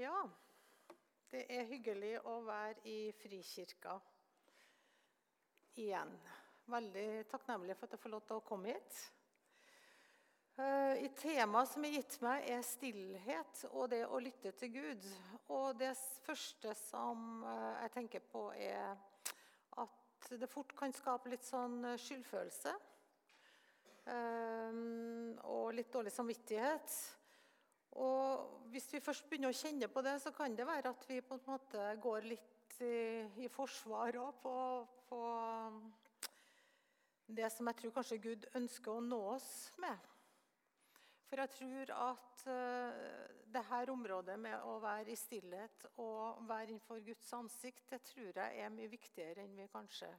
Ja, det er hyggelig å være i Frikirka igjen. Veldig takknemlig for at jeg får lov til å komme hit. Eh, I Temaet som er gitt meg, er stillhet og det å lytte til Gud. Og det første som eh, jeg tenker på, er at det fort kan skape litt sånn skyldfølelse. Eh, og litt dårlig samvittighet. Og hvis vi først begynner å kjenne på det, så kan det være at vi på en måte går litt i, i forsvar på, på, det som jeg tror kanskje Gud ønsker å nå oss med. For jeg tror at uh, det her området med å være i stillhet og være innenfor Guds ansikt, det tror jeg er mye viktigere enn vi kanskje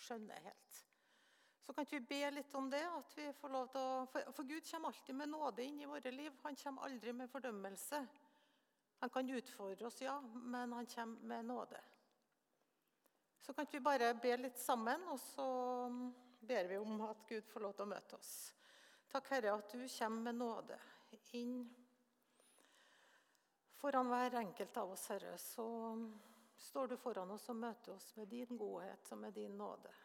skjønner helt. Så kan ikke vi be litt om det. at vi får lov til å, for, Gud kommer alltid med nåde inn i våre liv. Han kommer aldri med fordømmelse. Han kan utfordre oss, ja, men han kommer med nåde. Så kan ikke vi bare be litt sammen, og så ber vi om at Gud får lov til å møte oss. Takk, Herre, at du kommer med nåde inn foran hver enkelt av oss, Herre. Så står du foran oss og møter oss med din godhet og med din nåde.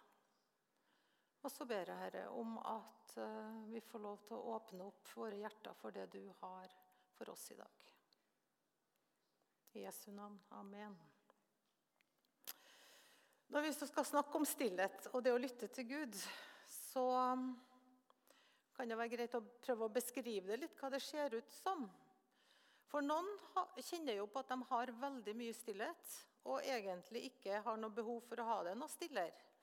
Og så ber jeg, Herre, om at eh, vi får lov til å åpne opp våre hjerter for det du har for oss i dag. I Jesu navn. Amen. Når vi skal snakke om stillhet og det å lytte til Gud, så kan det være greit å prøve å beskrive det litt, hva det ser ut som. For noen kjenner jo på at de har veldig mye stillhet, og egentlig ikke har noe behov for å ha det noe stillere.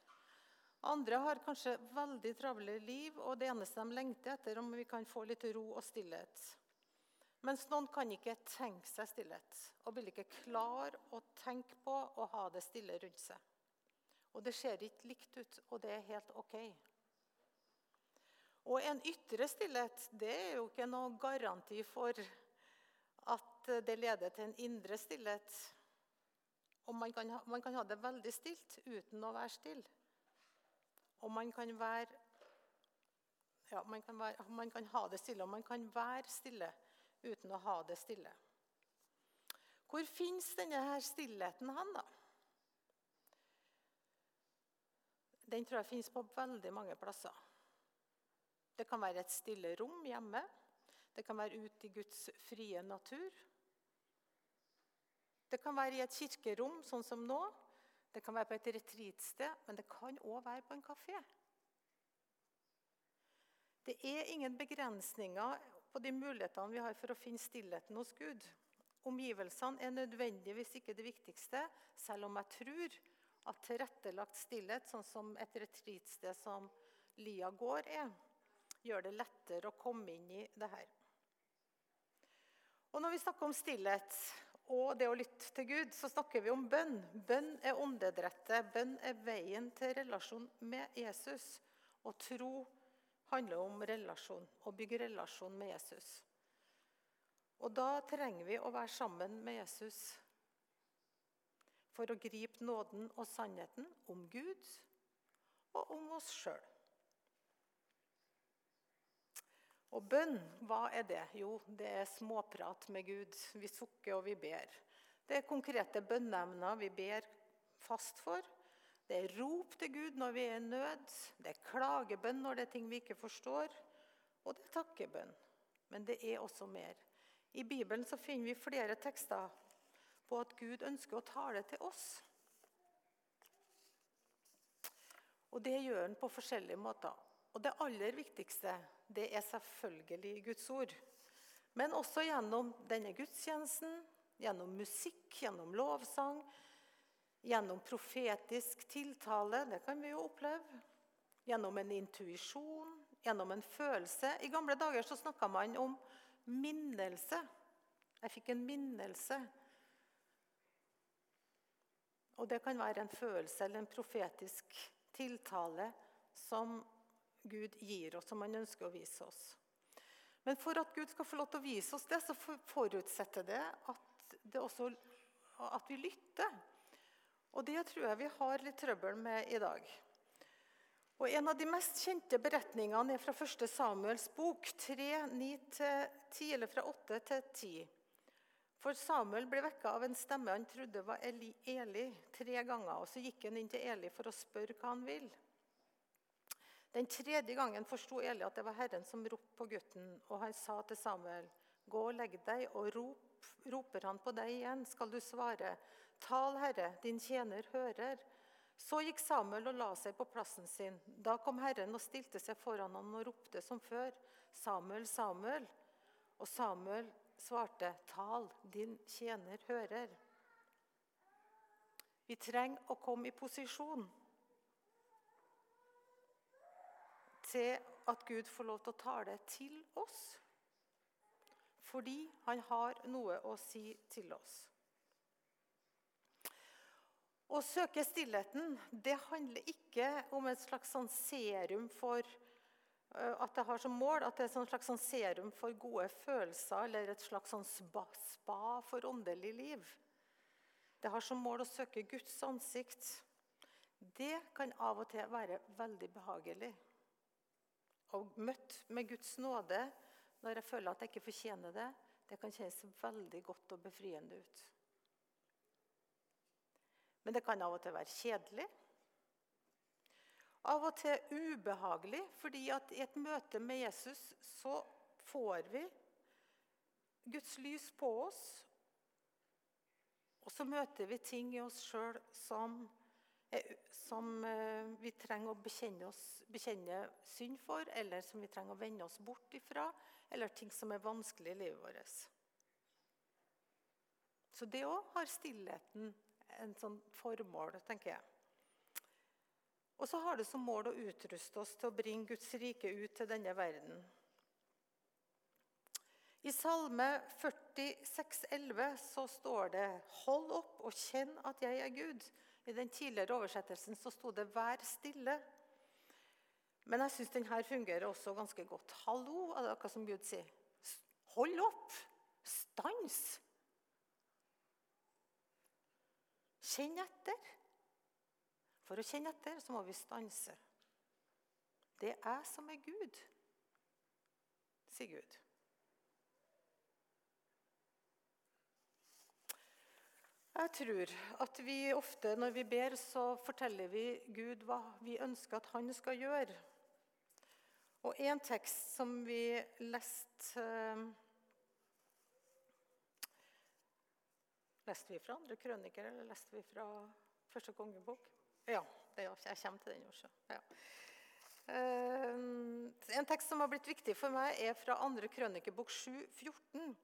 Andre har kanskje veldig travle liv, og det eneste de lengter etter, om vi kan få litt ro og stillhet. Mens noen kan ikke tenke seg stillhet og vil ikke klare å tenke på å ha det stille rundt seg. Og det ser ikke likt ut, og det er helt OK. Og en ytre stillhet det er jo ikke noe garanti for at det leder til en indre stillhet. Og man kan, ha, man kan ha det veldig stilt uten å være stille. Og man kan være ja, man kan, være, man kan ha det stille, og man kan være stille uten å ha det stille. Hvor fins denne her stillheten hen, da? Den tror jeg fins på veldig mange plasser. Det kan være et stille rom hjemme. Det kan være ute i Guds frie natur. Det kan være i et kirkerom, sånn som nå. Det kan være på et retreatsted, men det kan òg være på en kafé. Det er ingen begrensninger på de mulighetene vi har for å finne stillheten hos Gud. Omgivelsene er nødvendigvis ikke det viktigste, selv om jeg tror at tilrettelagt stillhet, sånn som et retreatsted som Lia gård er, gjør det lettere å komme inn i det her. Og Når vi snakker om stillhet og det å lytte til Gud, så snakker vi om bønn. Bønn er åndedrettet. Bønn er veien til relasjon med Jesus. Og tro handler om relasjon, å bygge relasjon med Jesus. Og da trenger vi å være sammen med Jesus for å gripe nåden og sannheten om Gud og om oss sjøl. Og bønn, hva er det? Jo, det er småprat med Gud. Vi sukker og vi ber. Det er konkrete bønneemner vi ber fast for. Det er rop til Gud når vi er i nød. Det er klagebønn når det er ting vi ikke forstår. Og det er takkebønn. Men det er også mer. I Bibelen så finner vi flere tekster på at Gud ønsker å tale til oss. Og det gjør han på forskjellige måter. Og det aller viktigste det er selvfølgelig Guds ord. Men også gjennom denne gudstjenesten, gjennom musikk, gjennom lovsang, gjennom profetisk tiltale. Det kan vi jo oppleve. Gjennom en intuisjon, gjennom en følelse. I gamle dager så snakka man om minnelse. Jeg fikk en minnelse. Og det kan være en følelse eller en profetisk tiltale som Gud gir oss, som han ønsker å vise oss. Men for at Gud skal få lov til å vise oss det, så forutsetter det at, det også, at vi lytter. Og det tror jeg vi har litt trøbbel med i dag. Og En av de mest kjente beretningene er fra 1. Samuels bok, 3, 9-10, eller fra 8 til 10. For Samuel ble vekka av en stemme han trodde var Eli, Eli tre ganger. og Så gikk han inn til Eli for å spørre hva han vil. Den tredje gangen forsto Eli at det var Herren som ropte på gutten, og han sa til Samuel, 'Gå og legg deg', og rop. Roper han på deg igjen, skal du svare, 'Tal, Herre, din tjener hører'. Så gikk Samuel og la seg på plassen sin. Da kom Herren og stilte seg foran ham og ropte som før, 'Samuel, Samuel'. Og Samuel svarte, 'Tal, din tjener hører'. Vi trenger å komme i posisjon til at Gud får lov til å tale til oss. Fordi han har noe å si til oss. Å søke stillheten det handler ikke om et slags sånn serum for at det har som mål at det er et slags sånn serum for gode følelser eller et slags sånn spa, spa for åndelig liv. Det har som mål å søke Guds ansikt. Det kan av og til være veldig behagelig og møtt med Guds nåde når jeg føler at jeg ikke fortjener det, det kan kjennes veldig godt og befriende ut. Men det kan av og til være kjedelig. Av og til ubehagelig, fordi at i et møte med Jesus så får vi Guds lys på oss. Og så møter vi ting i oss sjøl som som eh, vi trenger å bekjenne, oss, bekjenne, synd for, eller som vi trenger å vende oss bort ifra, eller ting som er vanskelig i livet vårt. Så det òg har stillheten en sånn formål, tenker jeg. Og så har det som mål å utruste oss til å bringe Guds rike ut til denne verden. I Salme 46, 46,11 så står det:" Hold opp og kjenn at jeg er Gud. I den tidligere oversettelsen så sto det 'vær stille'. Men jeg syns denne fungerer også ganske godt. 'Hallo', er det akkurat som Gud sier. Hold opp! Stans! Kjenn etter. For å kjenne etter så må vi stanse. Det er jeg som er Gud, sier Gud. Jeg tror at vi ofte når vi ber, så forteller vi Gud hva vi ønsker at han skal gjøre. Og en tekst som vi leste eh, Leste vi fra andre krøniker, eller leste vi fra første kongebok? Ja, det, jeg kommer til den også. Ja. Eh, en tekst som har blitt viktig for meg, er fra andre krønikebok 7, 14.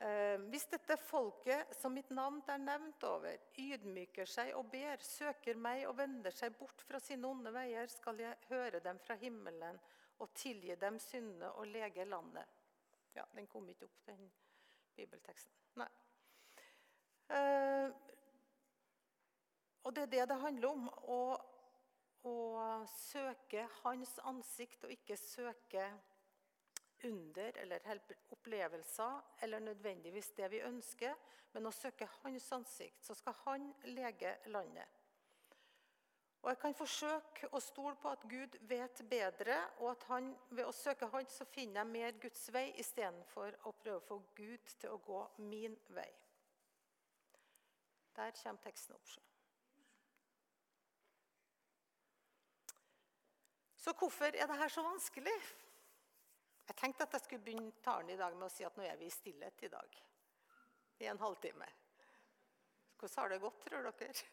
Eh, hvis dette folket som mitt navn er nevnt over, ydmyker seg og ber, søker meg og vender seg bort fra sine onde veier, skal jeg høre dem fra himmelen og tilgi dem syndene og lege landet. Ja, Den kom ikke opp, den bibelteksten. Nei. Eh, og det er det det handler om. Å, å søke hans ansikt og ikke søke under eller opplevelser eller nødvendigvis det vi ønsker, men å søke hans ansikt, så skal han lege landet. Og Jeg kan forsøke å stole på at Gud vet bedre, og at han, ved å søke Han så finner jeg mer Guds vei istedenfor å prøve å få Gud til å gå min vei. Der kommer teksten opp. Så hvorfor er dette så vanskelig? Jeg tenkte at jeg skulle begynne talen i dag med å si at nå er vi i stillhet i dag. I en halvtime. Hvordan har det gått, tror dere?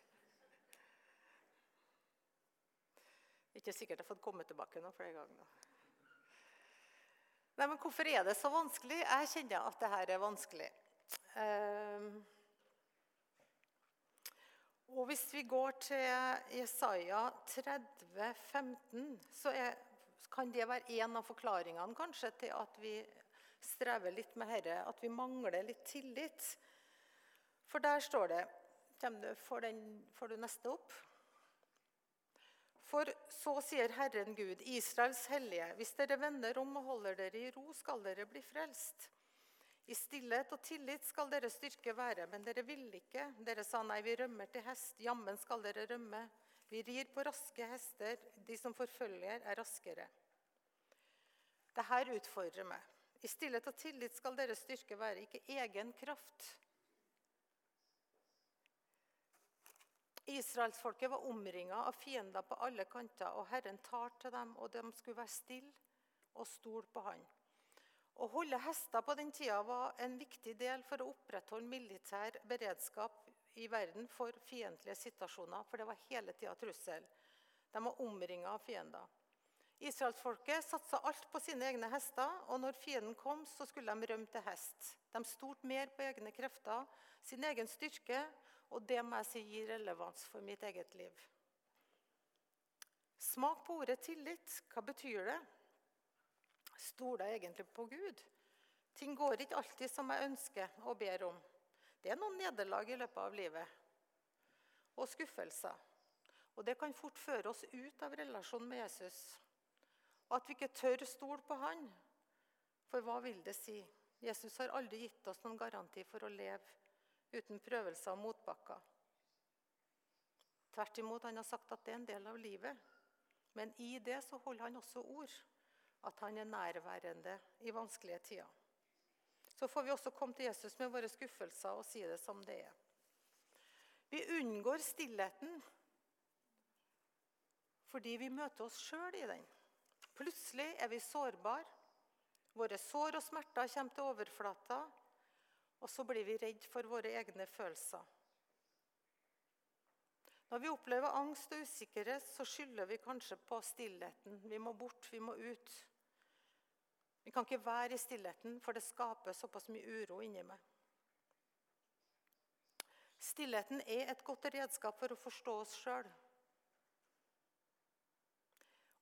Ikke sikkert jeg har fått komme tilbake noen flere ganger. Nei, men Hvorfor er det så vanskelig? Jeg kjenner at det her er vanskelig. Um, og Hvis vi går til Jesaja 30, 15, så er kan det være en av forklaringene kanskje til at vi strever litt med dette, at vi mangler litt tillit. For der står det får, den, får du neste opp? For så sier Herren Gud, Israels hellige, hvis dere vender om og holder dere i ro, skal dere bli frelst. I stillhet og tillit skal dere styrke være, men dere ville ikke. Dere sa nei, vi rømmer til hest. Jammen skal dere rømme. Vi rir på raske hester. De som forfølger, er raskere. Dette utfordrer meg. I stillhet og tillit skal deres styrke være, ikke egen kraft. Israelsfolket var omringa av fiender på alle kanter, og Herren tar til dem, og de skulle være stille og stole på Han. Å holde hester på den tida var en viktig del for å opprettholde militær beredskap i verden for fiendtlige situasjoner, for det var hele tida trussel. De var omringa av fiender. Israelsfolket satsa alt på sine egne hester, og når fienden kom, så skulle de rømme til hest. De stolte mer på egne krefter, sin egen styrke, og det må jeg si gir relevans for mitt eget liv. Smak på ordet tillit. Hva betyr det? Stoler jeg egentlig på Gud? Ting går ikke alltid som jeg ønsker og ber om. Det er noen nederlag i løpet av livet. Og skuffelser. Og det kan fort føre oss ut av relasjonen med Jesus. Og at vi ikke tør stole på han. For hva vil det si? Jesus har aldri gitt oss noen garanti for å leve uten prøvelser og motbakker. Tvert imot, han har sagt at det er en del av livet. Men i det så holder han også ord. At han er nærværende i vanskelige tider. Så får vi også komme til Jesus med våre skuffelser og si det som det er. Vi unngår stillheten fordi vi møter oss sjøl i den. Plutselig er vi sårbare. Våre sår og smerter kommer til overflata, og så blir vi redd for våre egne følelser. Når vi opplever angst og usikkerhet, så skylder vi kanskje på stillheten. Vi må bort, vi må ut. Vi kan ikke være i stillheten, for det skaper såpass mye uro inni meg. Stillheten er et godt redskap for å forstå oss sjøl.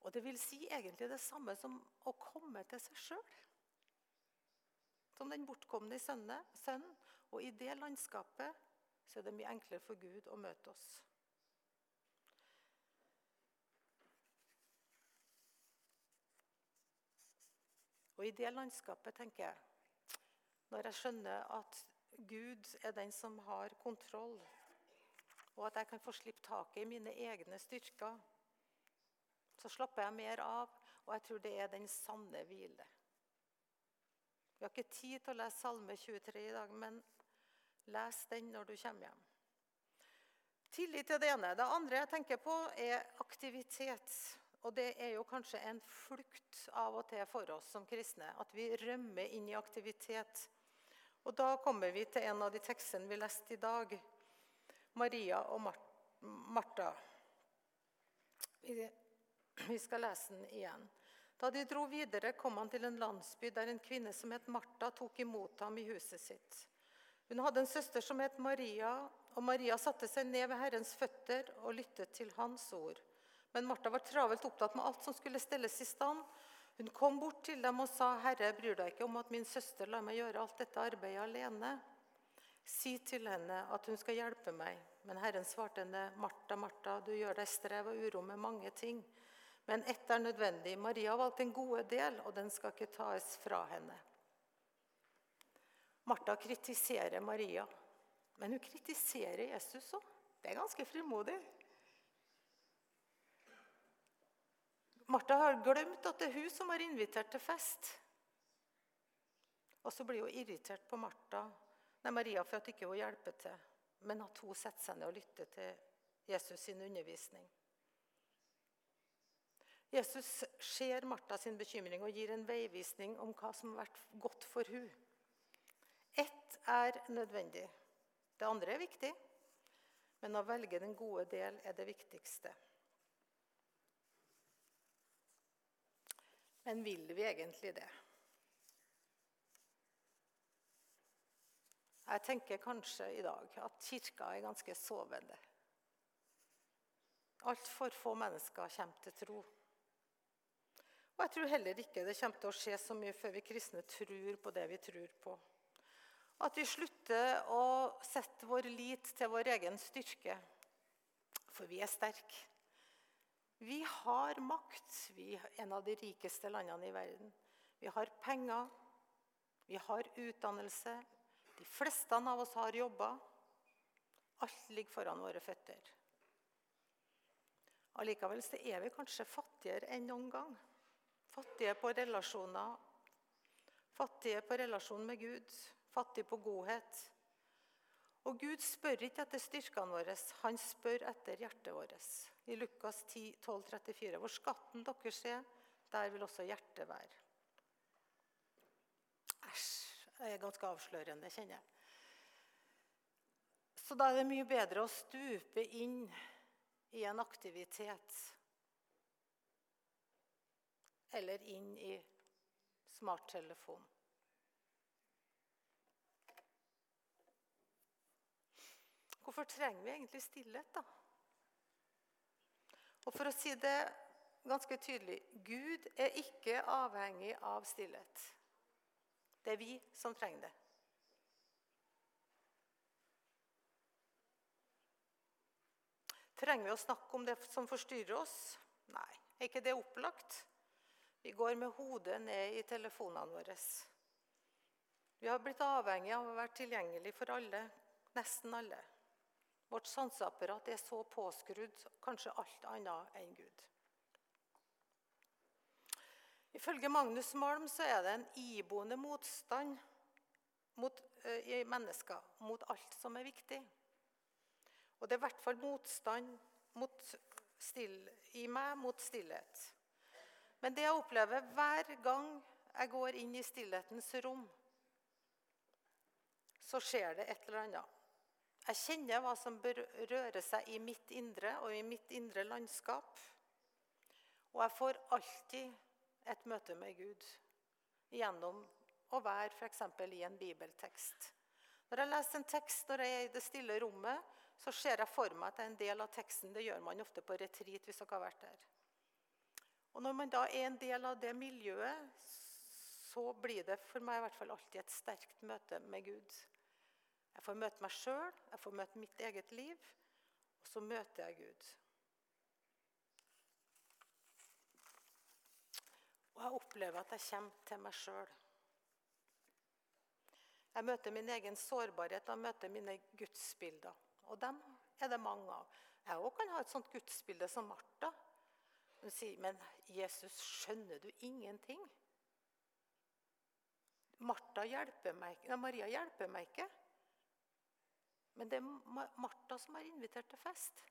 Og det vil si egentlig det samme som å komme til seg sjøl. Som den bortkomne sønnen. Og i det landskapet så er det mye enklere for Gud å møte oss. Og i det landskapet, tenker jeg, når jeg skjønner at Gud er den som har kontroll, og at jeg kan få slippe taket i mine egne styrker så slapper jeg mer av, og jeg tror det er den sanne hvile. Vi har ikke tid til å lese Salme 23 i dag, men les den når du kommer hjem. Tillit til det ene. Det andre jeg tenker på, er aktivitet. Og det er jo kanskje en flukt av og til for oss som kristne. At vi rømmer inn i aktivitet. Og da kommer vi til en av de tekstene vi leste i dag. Maria og Martha. Vi skal lese den igjen. Da de dro videre, kom han til en landsby der en kvinne som het Martha, tok imot ham i huset sitt. Hun hadde en søster som het Maria, og Maria satte seg ned ved Herrens føtter og lyttet til hans ord. Men Martha var travelt opptatt med alt som skulle stelles i stand. Hun kom bort til dem og sa, 'Herre, bryr deg ikke om at min søster lar meg gjøre alt dette arbeidet alene?' Si til henne at hun skal hjelpe meg. Men Herren svarte henne, 'Martha, Martha, du gjør deg strev og uro med mange ting.' Men ett er nødvendig. Maria har valgt en gode del, og den skal ikke tas fra henne. Martha kritiserer Maria, men hun kritiserer Jesus òg. Det er ganske frimodig. Martha har glemt at det er hun som har invitert til fest. Og så blir hun irritert på Martha, nei, Maria for at ikke hun hjelper til, men at hun setter seg ned og lytter til Jesus sin undervisning. Jesus ser Martha sin bekymring og gir en veivisning om hva som har vært godt for hun. Ett er nødvendig. Det andre er viktig, men å velge den gode del er det viktigste. Men vil vi egentlig det? Jeg tenker kanskje i dag at kirka er ganske sovende. Altfor få mennesker kommer til tro. Og jeg tror heller ikke det kommer til å skje så mye før vi kristne tror på det vi tror på. At vi slutter å sette vår lit til vår egen styrke. For vi er sterke. Vi har makt. Vi er en av de rikeste landene i verden. Vi har penger. Vi har utdannelse. De fleste av oss har jobber. Alt ligger foran våre føtter. Allikevel er vi kanskje fattigere enn noen gang fattige på relasjoner, Fattige på relasjon med Gud, Fattige på godhet. Og Gud spør ikke etter styrkene våre, han spør etter hjertet vårt. I Lukas 10, 12, 34, Hvor skatten deres er, der vil også hjertet være. Æsj. Det er ganske avslørende, kjenner jeg. Så da er det mye bedre å stupe inn i en aktivitet eller inn i smarttelefonen. Hvorfor trenger vi egentlig stillhet, da? Og For å si det ganske tydelig Gud er ikke avhengig av stillhet. Det er vi som trenger det. Trenger vi å snakke om det som forstyrrer oss? Nei. Er ikke det opplagt? Vi går med hodet ned i telefonene våre. Vi har blitt avhengig av å være tilgjengelig for alle, nesten alle. Vårt sanseapparat er så påskrudd, kanskje alt annet enn Gud. Ifølge Magnus Malm så er det en iboende motstand mot, uh, i mennesker mot alt som er viktig. Og det er i hvert fall motstand still, i meg mot stillhet. Men det jeg opplever hver gang jeg går inn i stillhetens rom, så skjer det et eller annet. Jeg kjenner hva som bør røre seg i mitt indre og i mitt indre landskap. Og jeg får alltid et møte med Gud gjennom å være f.eks. i en bibeltekst. Når jeg leser en tekst når jeg er i det stille rommet, så ser jeg for meg at det er en del av teksten. Det gjør man ofte på retreat hvis dere har vært der. Og Når man da er en del av det miljøet, så blir det for meg i hvert fall alltid et sterkt møte med Gud. Jeg får møte meg sjøl, jeg får møte mitt eget liv, og så møter jeg Gud. Og jeg opplever at jeg kommer til meg sjøl. Jeg møter min egen sårbarhet og møter mine gudsbilder. Og dem er det mange av. Jeg òg kan ha et sånt gudsbilde som Martha. Hun sier, 'Men Jesus, skjønner du ingenting?' Martha hjelper meg, Maria hjelper meg ikke. Men det er Martha som har invitert til fest.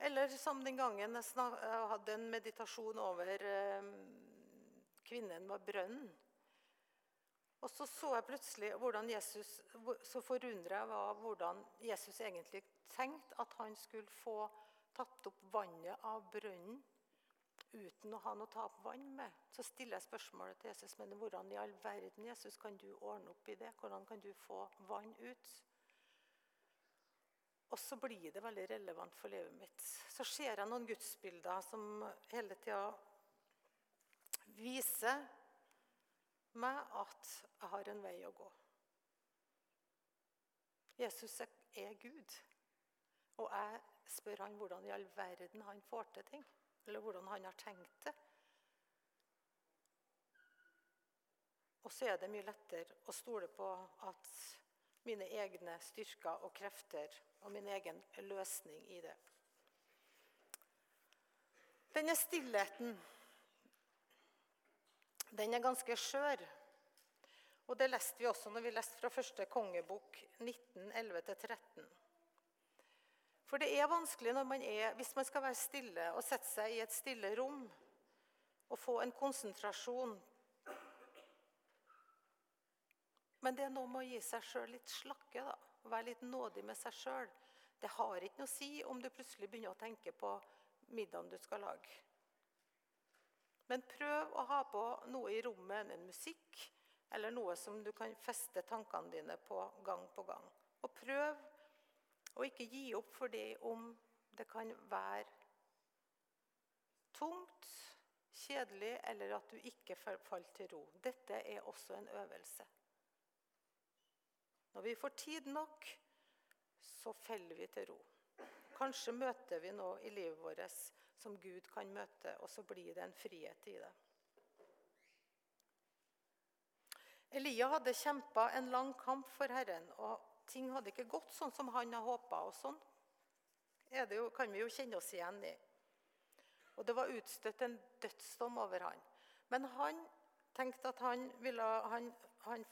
Eller som den gangen jeg hadde en meditasjon over eh, kvinnen ved brønnen. Og så så jeg plutselig hvordan Jesus, så forundra jeg var hvordan Jesus egentlig tenkte at han skulle få tatt opp vannet av brønnen uten å ha noe å ta opp vann med. Så stiller jeg spørsmålet til Jesus men hvordan i all verden Jesus, kan du ordne opp i det? Hvordan kan du få vann ut? Og så blir det veldig relevant for livet mitt. Så ser jeg noen gudsbilder som hele tida viser meg at jeg har en vei å gå. Jesus er Gud. Og jeg spør han hvordan i all verden han får til ting. Eller hvordan han har tenkt det. Og så er det mye lettere å stole på at mine egne styrker og krefter og min egen løsning i det. Denne stillheten den er ganske skjør. Og Det leste vi også når vi leste fra første kongebok 1911-13. For det er vanskelig man er, hvis man skal være stille og sette seg i et stille rom og få en konsentrasjon Men det er noe med å gi seg sjøl litt slakke. da. Være litt nådig med seg sjøl. Det har ikke noe å si om du plutselig begynner å tenke på middagen du skal lage. Men prøv å ha på noe i rommet, en musikk eller noe som du kan feste tankene dine på gang på gang. Og prøv å ikke gi opp for det om det kan være tungt, kjedelig eller at du ikke faller til ro. Dette er også en øvelse. Når vi får tid nok, så faller vi til ro. Kanskje møter vi noe i livet vårt som Gud kan møte, og så blir det en frihet i det. Elia hadde kjempa en lang kamp for Herren, og ting hadde ikke gått sånn som han hadde håpa. Og sånn jo, kan vi jo kjenne oss igjen i. Og det var utstøtt en dødsdom over han. Men han tenkte at han ville Han, han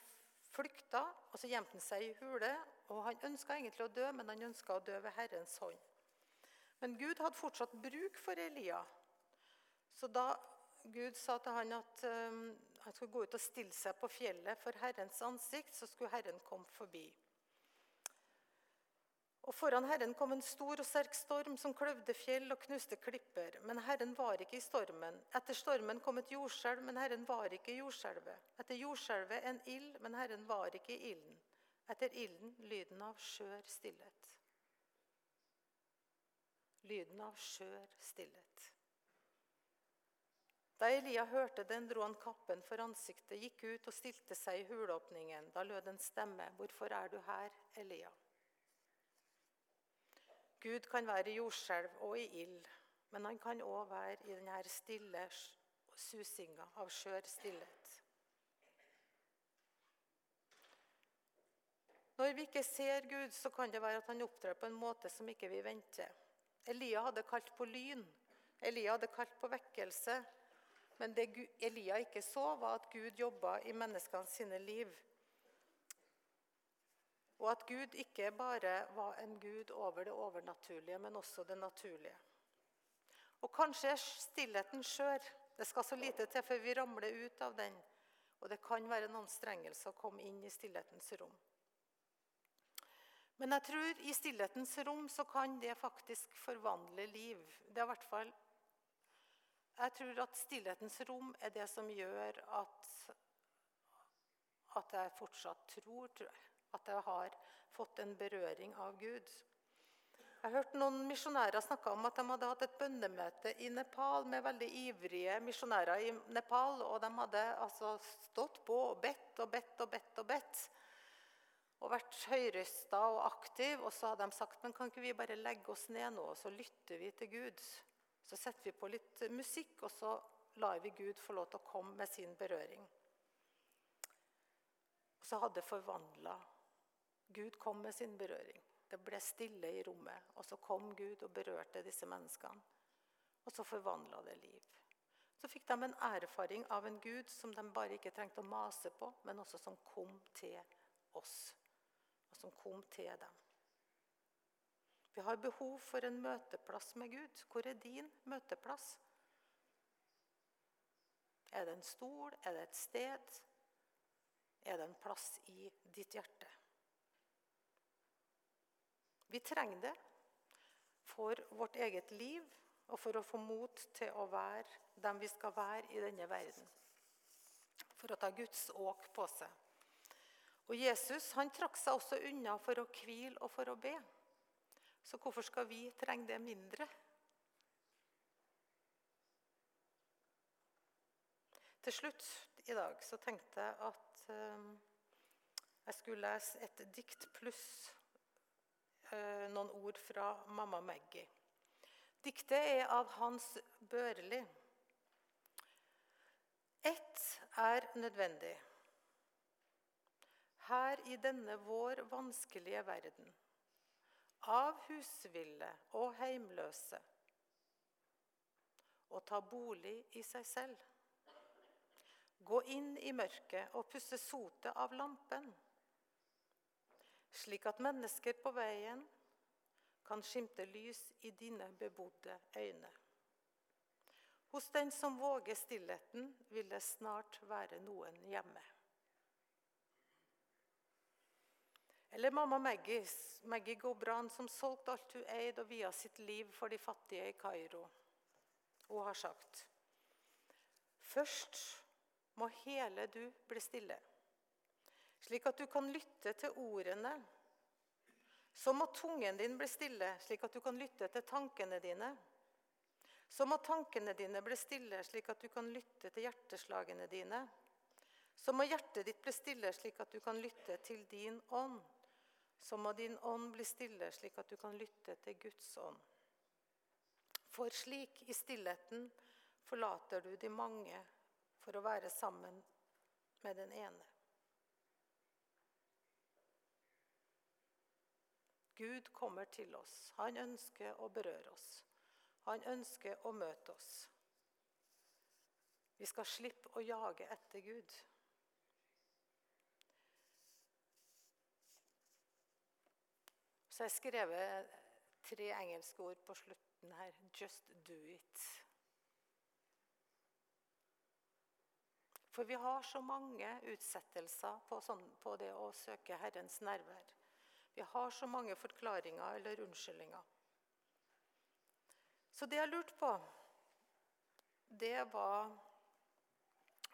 flykta, og så gjemte han seg i hule. Og han ønska egentlig å dø, men han ønska å dø ved Herrens hånd. Men Gud hadde fortsatt bruk for Elia. Så da Gud sa til han at um, han skulle gå ut og stille seg på fjellet for Herrens ansikt, så skulle Herren komme forbi. Og Foran Herren kom en stor og sterk storm som kløvde fjell og knuste klipper. Men Herren var ikke i stormen. Etter stormen kom et jordskjelv, men Herren var ikke i jordskjelvet. Etter jordskjelvet en ild, men Herren var ikke i ilden. Etter ilden lyden av skjør stillhet. Lyden av skjør stillhet. Da Elia hørte den, dro han kappen for ansiktet, gikk ut og stilte seg i hulåpningen. Da lød en stemme. Hvorfor er du her, Elia? Gud kan være i jordskjelv og i ild, men han kan òg være i denne stille susinga av skjør stillhet. Når vi ikke ser Gud, så kan det være at han opptrer på en måte som ikke vi venter. Elia hadde kalt på lyn. Elia hadde kalt på vekkelse. Men det Elia ikke så, var at Gud jobba i menneskene sine liv. Og at Gud ikke bare var en gud over det overnaturlige, men også det naturlige. Og kanskje er stillheten skjør. Det skal så lite til før vi ramler ut av den. Og det kan være en anstrengelse å komme inn i stillhetens rom. Men jeg tror i stillhetens rom så kan det faktisk forvandle liv. Det er i hvert fall jeg tror at stillhetens rom er det som gjør at, at jeg fortsatt tror, tror jeg. At jeg har fått en berøring av Gud. Jeg hørte noen misjonærer snakke om at de hadde hatt et bønnemøte i Nepal med veldig ivrige misjonærer i Nepal. Og de hadde altså stått på og bedt og bedt og bedt og bedt. Og vært høyrøsta og aktiv, Og så hadde de sagt men kan ikke vi bare legge oss ned nå, og så lytter vi til Gud. Så setter vi på litt musikk, og så lar vi Gud få lov til å komme med sin berøring. Og så hadde det forvandla. Gud kom med sin berøring. Det ble stille i rommet, og så kom Gud og berørte disse menneskene. Og så forvandla det liv. Så fikk de en erfaring av en Gud som de bare ikke trengte å mase på, men også som kom til oss. Og som kom til dem. Vi har behov for en møteplass med Gud. Hvor er din møteplass? Er det en stol? Er det et sted? Er det en plass i ditt hjerte? Vi trenger det for vårt eget liv og for å få mot til å være dem vi skal være i denne verden. For å ta Guds åk på seg. Og Jesus han trakk seg også unna for å hvile og for å be. Så hvorfor skal vi trenge det mindre? Til slutt i dag så tenkte jeg at um, jeg skulle lese et dikt pluss noen ord fra mamma Maggie. Diktet er av Hans Børli. Ett er nødvendig. Her i denne vår vanskelige verden av husville og heimløse og ta bolig i seg selv. Gå inn i mørket og pusse sotet av lampen, slik at mennesker på veien kan skimte lys i dine bebodde øyne. Hos den som våger stillheten, vil det snart være noen hjemme. Eller mamma Maggie, Maggie Gobran, som solgte alt hun eide og via sitt liv for de fattige i Kairo. Hun har sagt Først må hele du bli stille, slik at du kan lytte til ordene. Så må tungen din bli stille, slik at du kan lytte til tankene dine. Så må tankene dine bli stille, slik at du kan lytte til hjerteslagene dine. Så må hjertet ditt bli stille, slik at du kan lytte til din ånd så må din ånd bli stille, slik at du kan lytte til Guds ånd. For slik, i stillheten, forlater du de mange for å være sammen med den ene. Gud kommer til oss. Han ønsker å berøre oss. Han ønsker å møte oss. Vi skal slippe å jage etter Gud. Så jeg har skrevet tre engelske ord på slutten her. Just do it. For vi har så mange utsettelser på, sånn, på det å søke Herrens nærvær. Vi har så mange forklaringer eller unnskyldninger. Så det jeg lurte på, det var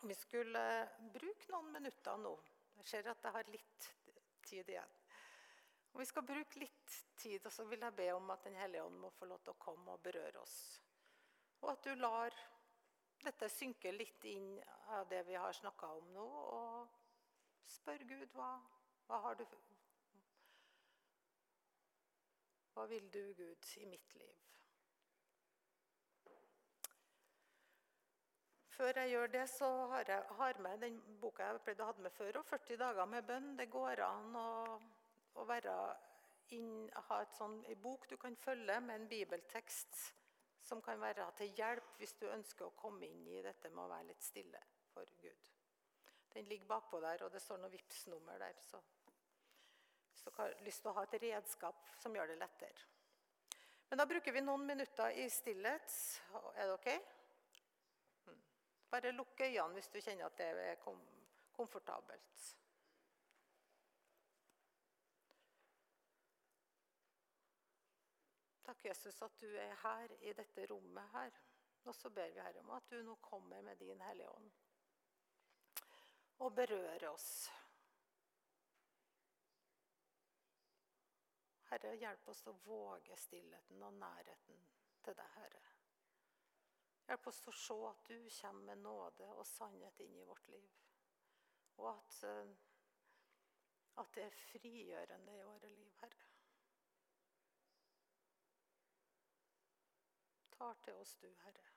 om vi skulle bruke noen minutter nå. Jeg ser at jeg har litt tid igjen. Om vi skal bruke litt tid, så vil jeg be om at Den hellige ånd må få lov til å komme og berøre oss. Og at du lar dette synke litt inn av det vi har snakka om nå, og spør Gud hva, hva har du Hva vil du, Gud, i mitt liv? Før jeg gjør det, så har jeg har med den boka jeg pleide å ha med før. òg, 40 dager med bønn. Det går an å, å inn, ha sånn, en bok du kan følge med en bibeltekst som kan være til hjelp hvis du ønsker å komme inn i dette med å være litt stille for Gud. Den ligger bakpå der, og det står noe Vipps-nummer der. Så hvis dere har lyst til å ha et redskap som gjør det lettere. Men da bruker vi noen minutter i stillhet. Er det ok? Bare lukk øynene hvis du kjenner at det er kom komfortabelt. Takk, Jesus, at du er her i dette rommet her. Og så ber vi Herre om at du nå kommer med din Hellige Ånd og berører oss. Herre, hjelp oss å våge stillheten og nærheten til deg, Herre. Hjelp oss å se at du kommer med nåde og sannhet inn i vårt liv. Og at, eh, at det er frigjørende i våre liv, Herre. Tar til oss du, Herre.